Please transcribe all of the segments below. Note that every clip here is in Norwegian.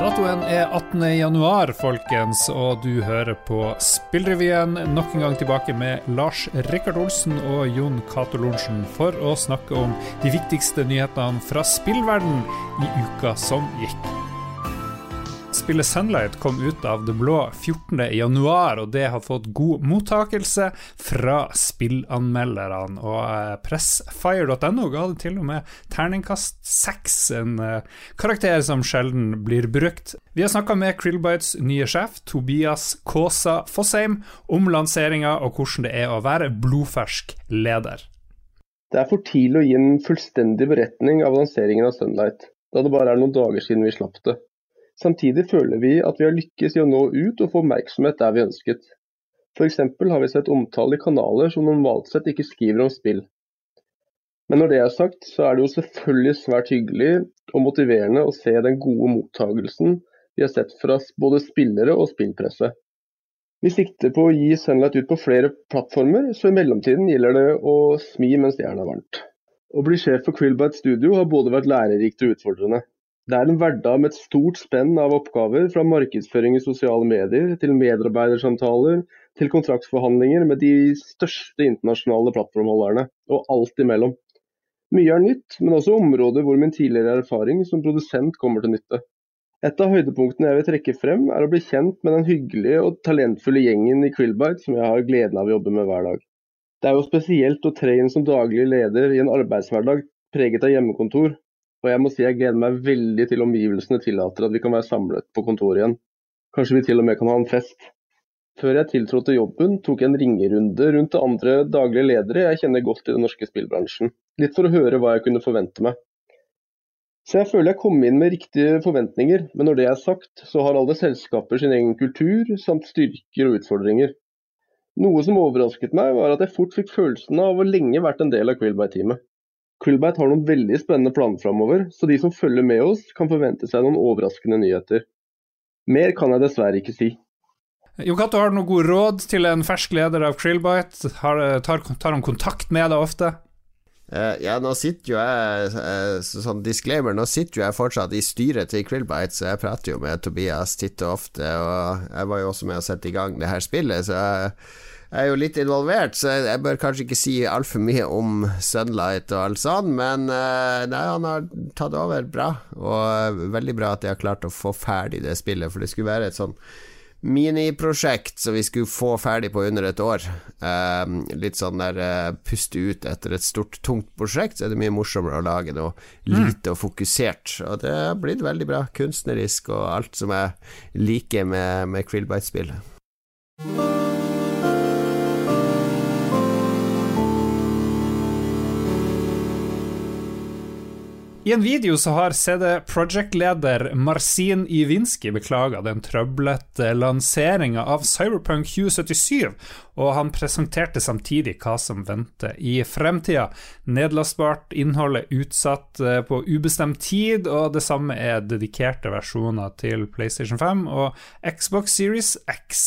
Datoen er 18. januar, folkens, og du hører på Spillrevyen. Nok en gang tilbake med Lars Rikard Olsen og Jon Cato Lorentzen for å snakke om de viktigste nyhetene fra spillverden i uka som gikk. Spillet Sunlight kom ut av det blå 14.1, og det har fått god mottakelse fra spillanmelderne. Og eh, pressfire.no ga det til og med terningkast seks, en uh, karakter som sjelden blir brukt. Vi har snakka med Krillbites nye sjef, Tobias Kaasa Fossheim, om lanseringa og hvordan det er å være blodfersk leder. Det er for tidlig å gi en fullstendig beretning av lanseringen av Sunlight, da det bare er noen dager siden vi slapp det. Samtidig føler vi at vi har lykkes i å nå ut og få oppmerksomhet der vi ønsket. F.eks. har vi sett omtale i kanaler som normalt sett ikke skriver om spill. Men når det er sagt, så er det jo selvfølgelig svært hyggelig og motiverende å se den gode mottagelsen vi har sett fra både spillere og spillpresse. Vi sikter på å gi Sunlight ut på flere plattformer, så i mellomtiden gjelder det å smi mens jernet er varmt. Å bli sjef for Krillbite Studio har både vært lærerikt og utfordrende. Det er en hverdag med et stort spenn av oppgaver, fra markedsføring i sosiale medier, til medarbeidersamtaler, til kontraktsforhandlinger med de største internasjonale plattformholderne, og alt imellom. Mye er nytt, men også områder hvor min tidligere erfaring som produsent kommer til nytte. Et av høydepunktene jeg vil trekke frem, er å bli kjent med den hyggelige og talentfulle gjengen i Krillbite som jeg har gleden av å jobbe med hver dag. Det er jo spesielt å tre inn som daglig leder i en arbeidshverdag preget av hjemmekontor, og jeg må si jeg gleder meg veldig til omgivelsene tillater at vi kan være samlet på kontoret igjen. Kanskje vi til og med kan ha en fest. Før jeg tiltrådte jobben, tok jeg en ringerunde rundt til andre daglige ledere jeg kjenner godt i den norske spillbransjen. Litt for å høre hva jeg kunne forvente meg. Så jeg føler jeg kom inn med riktige forventninger, men når det er sagt, så har alle selskaper sin egen kultur, samt styrker og utfordringer. Noe som overrasket meg, var at jeg fort fikk følelsen av å lenge vært en del av Quillby-teamet. Krillbite har noen veldig spennende planer framover, så de som følger med oss kan forvente seg noen overraskende nyheter. Mer kan jeg dessverre ikke si. Jo Cato, har du noen god råd til en fersk leder av Krillbite? Har, tar, tar han kontakt med deg ofte? Uh, ja, nå sitter jo jeg uh, Sånn disclaimer, nå sitter jo jeg fortsatt i styret til Krillbite, så jeg prater jo med Tobias titt og ofte, og jeg var jo også med å sette i gang det her spillet, så jeg jeg er jo litt involvert, så jeg bør kanskje ikke si altfor mye om Sunlight og alt sånt, men eh, nei, han har tatt over bra, og veldig bra at de har klart å få ferdig det spillet, for det skulle være et sånn miniprosjekt som vi skulle få ferdig på under et år. Um, litt sånn der uh, puste ut etter et stort, tungt prosjekt, så er det mye morsommere å lage noe mm. lite og fokusert. Og det har blitt veldig bra, kunstnerisk og alt som jeg liker med, med Krillbite-spillet. I en video så har CD Project-leder Marcin Iwinski beklaga den trøblete lanseringa av Cyberpunk 2077, og han presenterte samtidig hva som venter i fremtida. Nedlastbart innhold er utsatt eh, på ubestemt tid, og det samme er dedikerte versjoner til PlayStation 5 og Xbox Series X.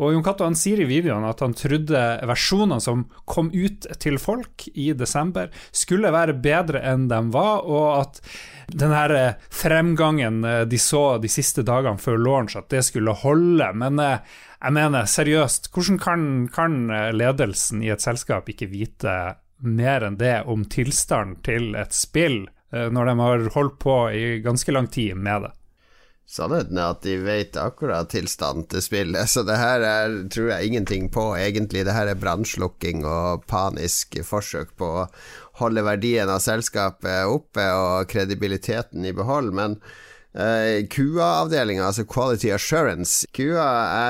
Og Jon Cato sier i videoen at han trodde versjonene som kom ut til folk i desember, skulle være bedre enn de var, og at den her eh, fremgangen eh, de så de siste dagene før launch, at det skulle holde. Men jeg mener, seriøst, hvordan kan, kan, ledelsen i et selskap ikke vite mer enn det om tilstanden til et spill, eh, når de har holdt på i ganske lang tid med det? Sannheten er at de vet akkurat tilstanden til spillet, så det her er, tror jeg ingenting på, egentlig. Det her er brannslukking og panisk forsøk på å holde verdien av selskapet oppe og kredibiliteten i behold, men Uh, QA-avdelinga, altså Quality Assurance QA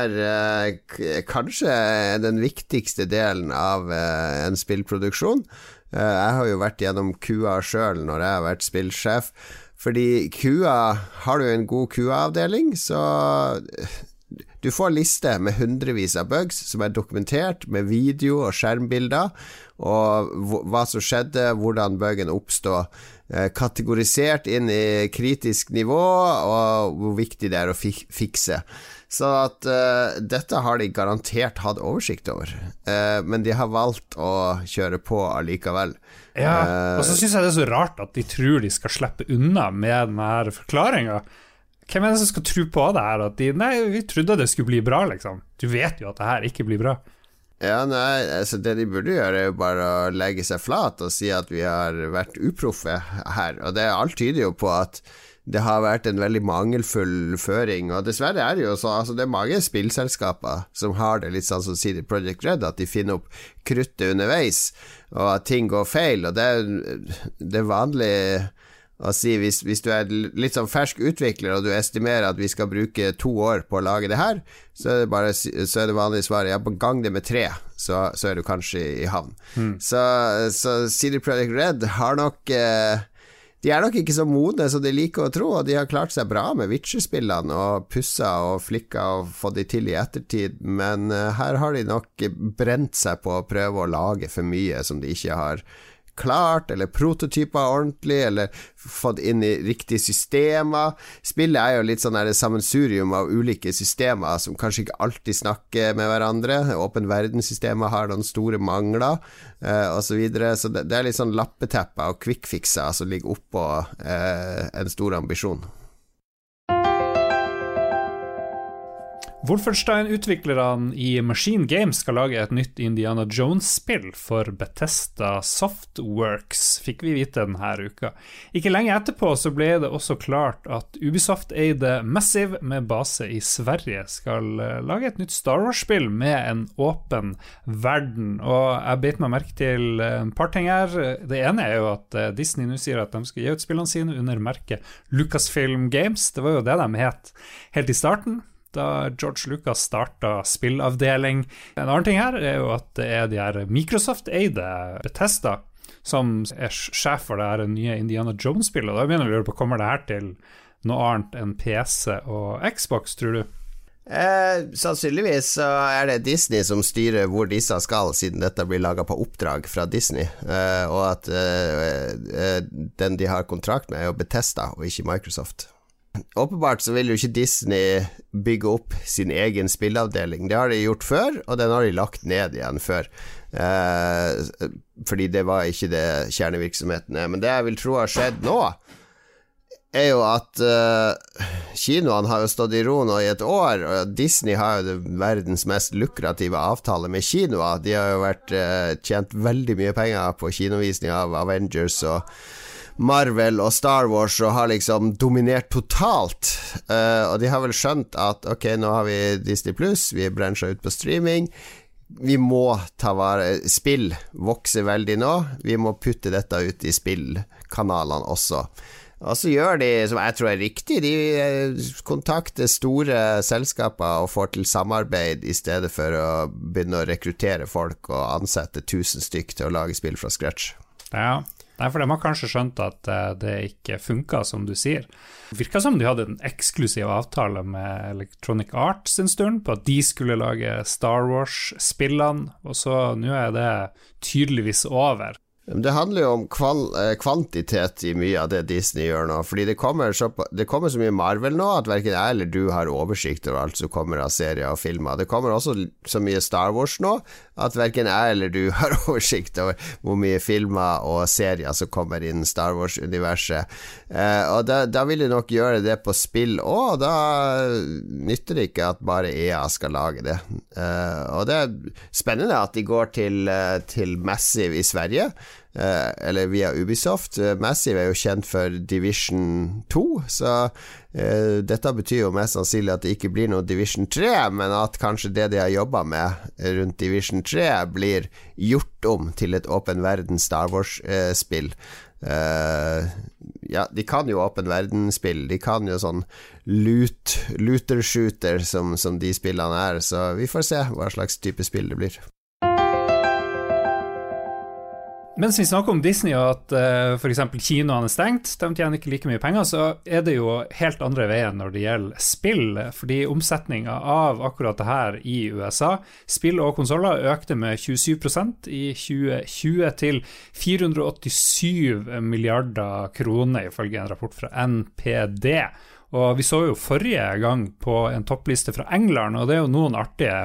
er uh, kanskje den viktigste delen av uh, en spillproduksjon. jeg har jo vært gjennom QA sjøl når jeg har vært spillsjef. Fordi kua Har du en god QA-avdeling, så du får liste med hundrevis av bugs som er dokumentert med video og skjermbilder, og hva som skjedde, hvordan bugen oppstod Eh, kategorisert inn i kritisk nivå, og hvor viktig det er å fikse. Så at uh, dette har de garantert hatt oversikt over, uh, men de har valgt å kjøre på allikevel. Ja, og så syns jeg det er så rart at de tror de skal slippe unna med denne forklaringa. hvem er det som skal tro på det her? At de Nei, vi trodde det skulle bli bra, liksom. Du vet jo at det her ikke blir bra. Ja, nei, altså Det de burde gjøre, er jo bare å legge seg flat og si at vi har vært uproffe her. Og det alt tyder jo på at det har vært en veldig mangelfull føring. Og dessverre er det jo så altså Det er mange spillselskaper som har det litt sånn som CD Project Red, at de finner opp kruttet underveis, og at ting går feil. Og det er, det er vanlig å si hvis, hvis, du er litt sånn fersk utvikler og du estimerer at vi skal bruke to år på å lage det her, så er det, bare, så er det vanlige svaret ja, på gang det med tre, så, så er du kanskje i havn. Mm. Så, så CD Project Red har nok eh, de er nok ikke så modne som de liker å tro, og de har klart seg bra med Witcher-spillene og pussa og flikka og fått de til i ettertid, men uh, her har de nok brent seg på å prøve å lage for mye som de ikke har klart, eller prototyper ordentlig, eller fått inn i riktige systemer. Spillet er jo litt sånn et sammensurium av ulike systemer som kanskje ikke alltid snakker med hverandre. Åpen verdenssystemet har noen store mangler, eh, osv. Så, videre. så det, det, er litt sånn lappetepper og quickfixer som ligger oppå eh, en stor ambisjon. Wolfenstein-utviklerne i Machine Games skal lage et nytt Indiana Jones-spill for Betesta Softworks, fikk vi vite denne uka. Ikke lenge etterpå så ble det også klart at Ubisoft-eide Massive, med base i Sverige, skal eh, lage et nytt Star Wars-spill med en åpen verden. Og jeg beit meg merke til en par ting her. Det ene er jo at eh, Disney nå sier at de skal gi ut spillene sine under merket Lucasfilm Games. Det var jo det de het helt i starten da George Lucas starta spillavdeling. En annen ting her er jo at det er de her Microsoft-eide Betesta som er sjef for det her nye Indiana Jones-spillet. Da begynner vi å lure på kommer det her til noe annet enn PC og Xbox, tror du? Eh, sannsynligvis så er det Disney som styrer hvor disse skal, siden dette blir laga på oppdrag fra Disney. Eh, og at eh, eh den de har kontrakt med, er jo Betesta og ikke Microsoft. Åpenbart så vil jo ikke Disney bygge opp sin egen spilleavdeling. Det har de gjort før, og den har de lagt ned igjen før. Eh, fordi det var ikke det kjernevirksomheten er. Men det jeg vil tro har skjedd nå, er jo at eh, kinoene har jo stått i ro nå i et år, og Disney har jo verdens mest lukrative avtale med kinoer. De har jo vært, eh, tjent veldig mye penger på kinovisning av Avengers og Marvel og Star Wars og har liksom dominert totalt. Uh, og de har vel skjønt at ok, nå har vi Disney pluss, vi brencher ut på streaming. Vi må ta vare Spill vokser veldig nå. Vi må putte dette ut i spillkanalene også. Og så gjør de som jeg tror er riktig, de eh, kontakter store selskaper og får til samarbeid i stedet for å begynne å rekruttere folk og ansette 1000 stykk til å lage spill fra scratch. Ja, Nei, for de har kanskje skjønt at uh, det ikke funka, som du sier. Det virka som de hadde en eksklusiv avtale med Electronic Arts en stund, på at de skulle lage Star Wars-spillene, og så nå er det tydeligvis over. Det handler jo om eh, kvantitet i mye av det Disney gjør nå. Fordi det kommer, så, det kommer så mye Marvel nå at verken jeg eller du har oversikt over alt som kommer av serier og filmer. Det kommer også så mye Star Wars nå at verken jeg eller du har oversikt over hvor mye filmer og serier som kommer innen Star Wars-universet. Eh, og da, da, vil de nok gjøre det på spill òg, da nytter det ikke at bare EA skal lage det. Eh, og det er spennende at de går til, eh, til Massive i Sverige. Eh, eller via Ubisoft. Eh, Massive er jo kjent for Division 2, så eh, dette betyr jo mest sannsynlig at det ikke blir noe Division 3, men at kanskje det de har jobba med rundt Division 3, blir gjort om til et åpen verden Star Wars-spill. Uh, ja, de kan jo åpen verden-spill. De kan jo sånn loot, looter-shooter som, som de spillene er, så vi får se hva slags type spill det blir. Mens vi snakker om Disney og at uh, f.eks. kinoene er stengt, de tjener ikke like mye penger, så er det jo helt andre veien når det gjelder spill. Fordi omsetninga av akkurat det her i USA, spill og konsoller, økte med 27% i 2020 til 487 milliarder kroner, ifølge en rapport fra NPD. Og vi så jo forrige gang på en toppliste fra England, og det er jo noen artige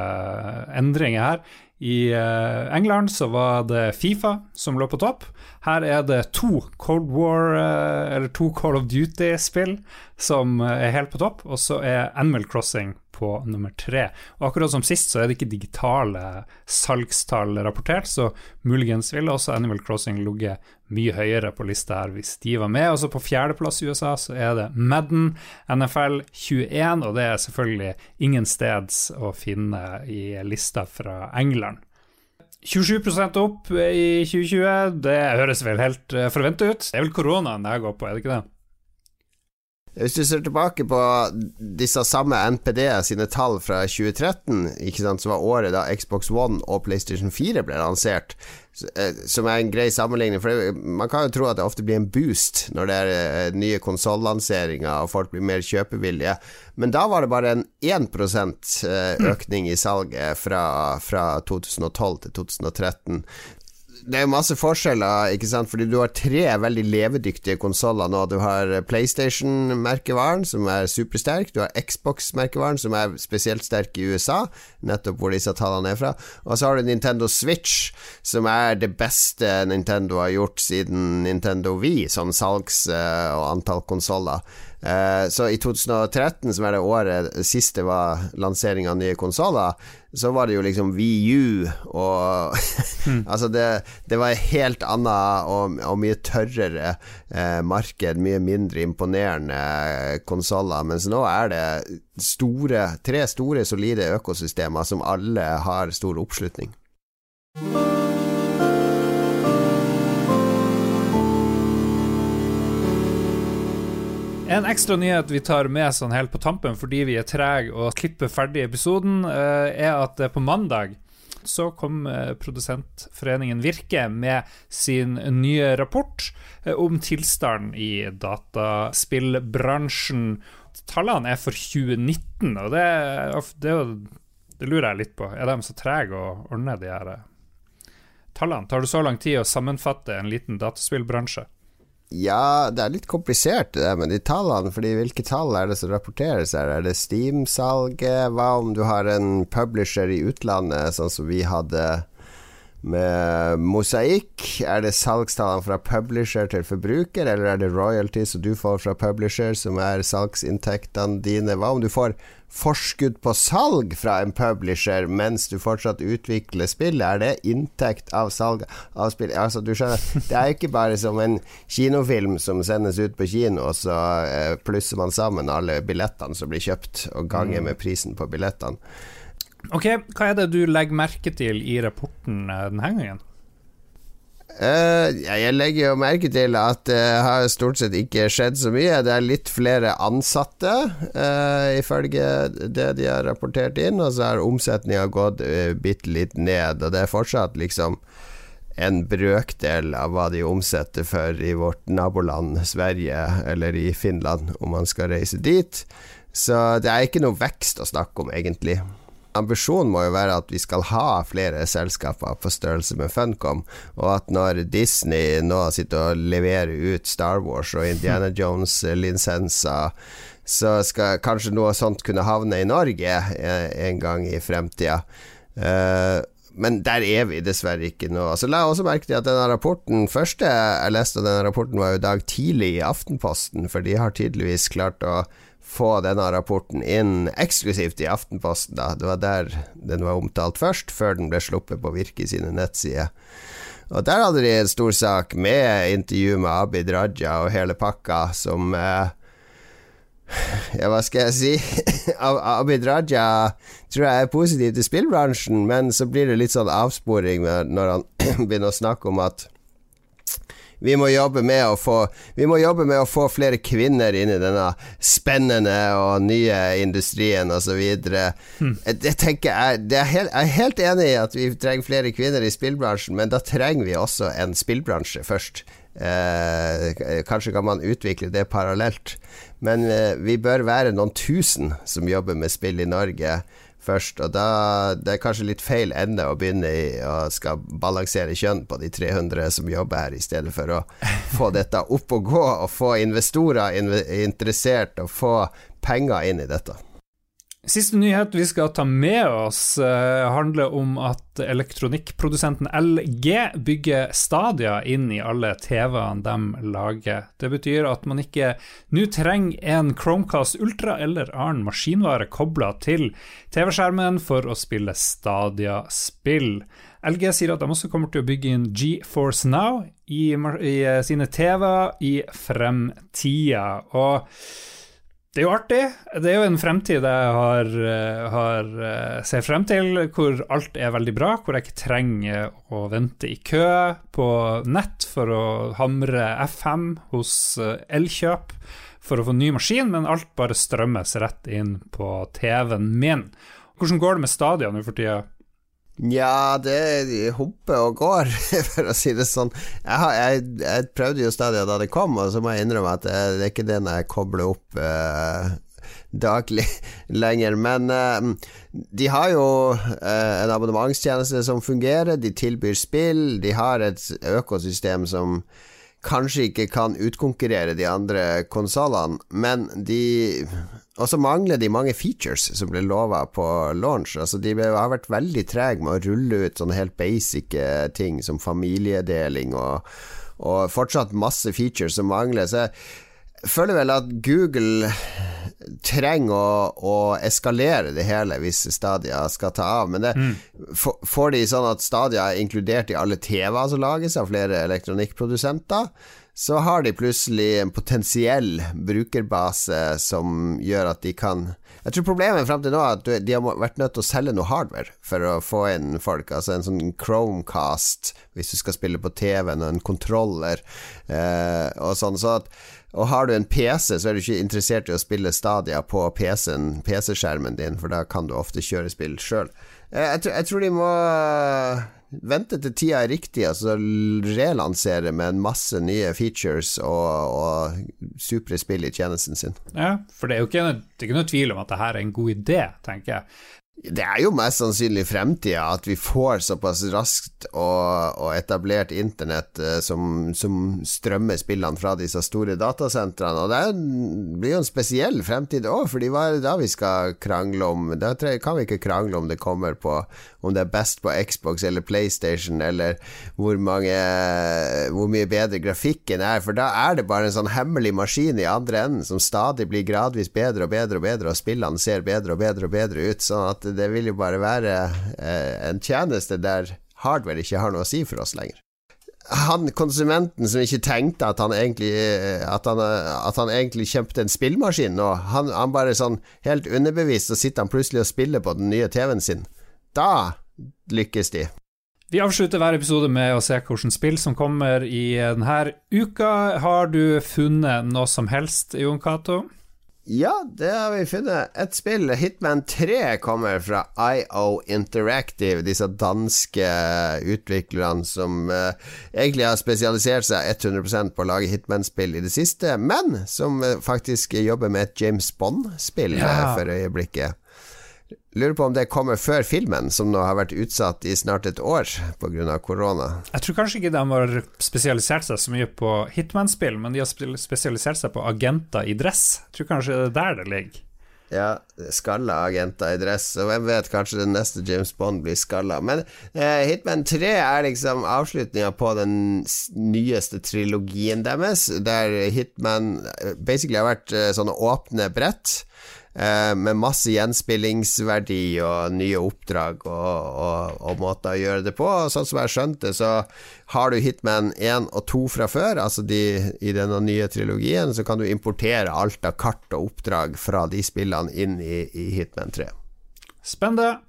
endringer her. I uh, England så var det Fifa som lå på topp. Her er det to Cold War, uh, eller to Call of Duty-spill som er helt på topp, og så er Animal Crossing på nummer tre. Og akkurat som sist så er det ikke digitale salgstall rapportert, så muligens ville også Animal Crossing ligget mye høyere på lista her hvis de var med. Også på fjerdeplass i USA så er det Madden NFL 21, og det er selvfølgelig ingen steds å finne i lista fra England. 27% opp i 2020, det høres vel helt forventet forventa ut. Det er vel koronaen det går på, er det ikke det? Hvis du ser tilbake på disse samme NPD sine tall fra 2013, ikke sant, som var året da Xbox One og PlayStation 4 ble lansert, eh, som er en grei sammenligning For man kan jo tro at det ofte blir en boost når det er eh, nye konsollanseringer og folk blir mer kjøpevillige, men da var det bare en 1 eh, økning i salget fra, fra 2012 til 2013 det er masse forskjeller, ikke sant, fordi du har tre veldig levedyktige konsoller nå. Du har PlayStation-merkevaren, som er supersterk. Du har Xbox-merkevaren, som er spesielt sterk i USA, nettopp hvor disse tallene er fra. Og så har du Nintendo Switch, som er det beste Nintendo har gjort siden Nintendo Wii, sånn salgs- eh, og antall konsoller. Eh, så i 2013, som er det året siste var lansering av nye konsoller, så var det jo liksom VU og mm. Altså, det, det, var et helt annet og, og mye tørrere eh, marked, mye mindre imponerende konsoller, mens nå er det store, tre store, solide økosystemer som alle har stor oppslutning. En ekstra nyhet vi tar med sånn helt på tampen fordi vi er trege og klipper ferdig episoden, eh, er at på mandag så kom eh, produsentforeningen Virke med sin nye rapport eh, om tilstanden i dataspillbransjen. Tallene er for 2019, og det, det, det lurer jeg litt på. Er de så trege å ordne de her tallene? Tar det så lang tid å sammenfatte en liten dataspillbransje? Ja, det er litt komplisert det med de tallene. Fordi hvilke tall er det som rapporteres her? Er det Steam-salget? Hva om du har en publisher i utlandet, sånn som vi hadde med Mosaikk? Er det salgstallene fra publisher til forbruker, eller er det royalties som du får fra publisher, som er salgsinntektene dine? Hva om du får forskudd på salg fra en publisher mens du fortsatt utvikler spillet? Er det inntekt av salg av spill? Altså, du skjønner, det er ikke bare som en kinofilm som sendes ut på kino, og så eh, plusser man sammen alle billettene som blir kjøpt, og ganger mm. med prisen på billettene. Ok, Hva er det du legger merke til i rapporten eh, denne gangen? Uh, jeg legger jo merke til at det har stort sett ikke skjedd så mye. Det er litt flere ansatte, uh, ifølge det de har rapportert inn, og så har omsetninga gått bitte litt ned. Og det er fortsatt liksom en brøkdel av hva de omsetter for i vårt naboland Sverige eller i Finland, om man skal reise dit. Så det er ikke noe vekst å snakke om, egentlig ambisjonen må jo være at vi skal ha flere selskaper på størrelse med Funcom, og at når Disney nå sitter og leverer ut Star Wars og Indiana Jones-lisenser, så skal kanskje noe sånt kunne havne i Norge eh, en gang i fremtida. Uh, men der er vi dessverre ikke nå. Altså, la også merke til at denne rapporten første jeg leste denne rapporten, var jo dag tidlig i Aftenposten, for de har tydeligvis klart å få denne rapporten inn eksklusivt i Aftenposten. Da. Det var der den var omtalt først, før den ble sluppet på Virke sine nettsider. Og der hadde de en stor sak med intervju med Abid Raja og hele pakka, som eh, ja, hva skal jeg si? Abid Raja tror jeg er positiv til spillbransjen, men så blir det litt sånn avsporing når han begynner å snakke om at vi må jobbe med å få Vi må jobbe med å få flere kvinner inn i denne spennende og nye industrien osv. Hmm. Tenker jeg, er helt, jeg er helt enig i at vi trenger flere kvinner i spillbransjen, men da trenger vi også en spillbransje først. Eh, kanskje kan man utvikle det parallelt. Men eh, vi bør være noen tusen som jobber med spill i Norge først. Og da det er kanskje litt feil ende å begynne i å skal balansere kjønn på de 300 som jobber her, i stedet for å få dette opp og gå og få investorer interessert og få penger inn i dette. Siste nyhet vi skal ta med oss, uh, handler om at elektronikkprodusenten LG bygger Stadia inn i alle TV-ene de lager. Det betyr at man ikke nå trenger en Chromecast Ultra eller annen maskinvare kobla til TV-skjermen for å spille Stadia-spill. LG sier at de også kommer til å bygge inn GeForce Now i, i sine TV-er i fremtida. Og det er jo artig. Det er jo en fremtid jeg har, eh, har, eh, ser frem til, hvor alt er veldig bra, hvor jeg ikke trenger å vente i kø på nett for å hamre F5 hos eh, Elkjøp for å få ny maskin, men alt bare strømmes rett inn på TV-en min. Hvordan går det med Stadia nå for tida? Nja, det hopper og går, for å si det sånn. Jeg, har, jeg, jeg prøvde jo stadig da det kom, og så må jeg innrømme at det, det er ikke det når jeg kobler opp eh, daglig lenger. Men eh, de har jo eh, en abonnementstjeneste som fungerer, de tilbyr spill, de har et økosystem som kanskje ikke kan utkonkurrere de andre konsollene, men de og så mangler de mange features som ble lova på launch. Altså De har vært veldig trege med å rulle ut sånne helt basic eh, ting som familiedeling, og, og fortsatt masse features som mangler. Så jeg føler vel at Google trenger å, å eskalere det hele hvis Stadia skal ta av. Men det, mm. får de sånn at Stadia er inkludert i alle TV-er som lages av flere elektronikkprodusenter? Så har de plutselig en potensiell brukerbase som gjør at de kan Jeg tror problemet frem til nå er at de har vært nødt til å selge noe hardware for å få inn folk. Altså en sånn Chromecast hvis du skal spille på TV-en, og en kontroller eh, og sånn. Så at, og har du en PC, så er du ikke interessert i å spille Stadia på PC-skjermen PC-skjermen din, for da kan du ofte kjøre spill sjøl. Eh, jeg, jeg, tror de må vente til tida er riktig, altså relansere med en masse nye features og, og supre spill i tjenesten sin. Ja, for det er jo ikke, det er ikke noe tvil om at det her er en god idé, tenker jeg. Det er jo mest sannsynlig fremtida at vi får såpass raskt og, og etablert internett eh, som, som, strømmer spillene fra disse store datasentrene. Og det blir jo en spesiell fremtid òg, fordi hva er det da vi skal krangle om? Da kan vi ikke krangle om det kommer på om det er best på Xbox eller PlayStation, eller hvor, mange, hvor mye bedre grafikken er, for da er det bare en sånn hemmelig maskin i andre enden som stadig blir gradvis bedre og bedre og bedre, og spillene ser bedre og bedre og bedre ut. sånn at det vil jo bare være eh, en tjeneste der hardware ikke har noe å si for oss lenger. Han konsumenten som ikke tenkte at han egentlig eh, At han, at han egentlig kjøpte en spillmaskin nå, han, han, bare sånn helt underbevist, så sitter han plutselig og spiller på den nye TV-en sin. Da lykkes de. Vi avslutter hver episode med å se hvilket spill som kommer i denne uka. Har du funnet noe som helst, Jon Cato? Ja, det har vi funnet. Et spill, Hitman 3, kommer fra IO Interactive, disse danske utviklerne som eh, egentlig har spesialisert seg 100% på å lage Hitman-spill i det siste, men som uh, faktisk jobber med et James Bond-spill ja. uh, for øyeblikket. Lurer på om det kommer før filmen, som nå har vært utsatt i snart et år pga. korona. Jeg tror kanskje ikke de har spesialisert seg så mye på Hitman-spill, men de har spesialisert seg på agenter i dress. Jeg tror kanskje det er der det ligger. Ja, skalla agenter i dress, og hvem vet, kanskje den neste James Bond blir skalla. Men eh, Hitman 3 er liksom avslutninga på den nyeste trilogien deres, der Hitman eh, basically har vært eh, sånne åpne brett med masse gjenspillingsverdi og nye oppdrag og, og, og, måter å gjøre det på. Sånn som jeg skjønte, så har du Hitman 1 og 2 fra før, altså de, i denne nye trilogien, så kan du importere alt av kart og oppdrag fra de spillene inn i, i Hitman 3. Spennende.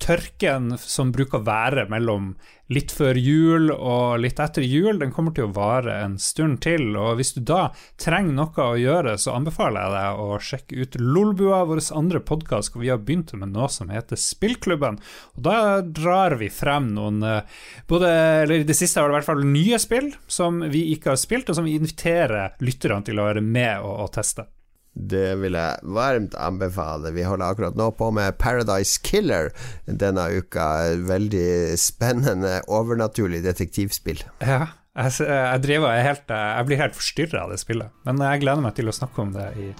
Tørken som bruker å være mellom litt før jul og litt etter jul, den kommer til å vare en stund til. Og hvis du da trenger noe å gjøre, så anbefaler jeg deg å sjekke ut Lolbua, vår andre podkast, hvor vi har begynt med noe som heter Spillklubben. Og da drar vi frem noen eh, både, eller i det siste har det i hvert fall nye spill som vi ikke har spilt, og som vi inviterer lytterne til å være med og, og teste. Det vil jeg varmt anbefale. Vi holder akkurat nå på med Paradise Killer denne uka. Veldig spennende, overnaturlig detektivspill. Ja, jeg, jeg, driver, jeg, helt, jeg blir helt forstyrra av det spillet. Men jeg gleder meg til å snakke om det i,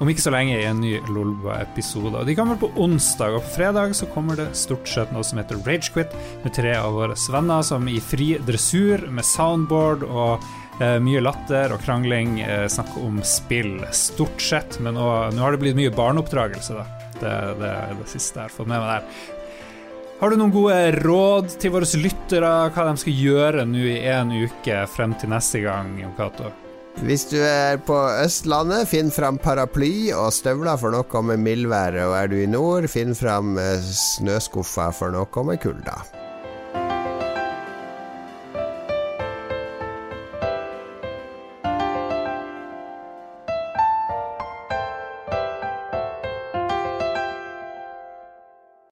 om ikke så lenge i en ny Lolba-episode. De kommer på onsdag, og på fredag så kommer det stort sett noe som heter Ragequit, med tre av våre venner som i fri dressur med soundboard og mye latter og krangling. Eh, snakk om spill, stort sett. Men nå, har det blitt mye barneoppdragelse, da. Det, det er det siste jeg har fått med meg der. Har du noen gode råd til våre lyttere hva de skal gjøre nå i en uke frem til neste gang, Jon Cato? Hvis du er på Østlandet, finn fram paraply og støvler for noe med mildværet. Og er du i nord, finn fram eh, snøskuffa for noe med kulda.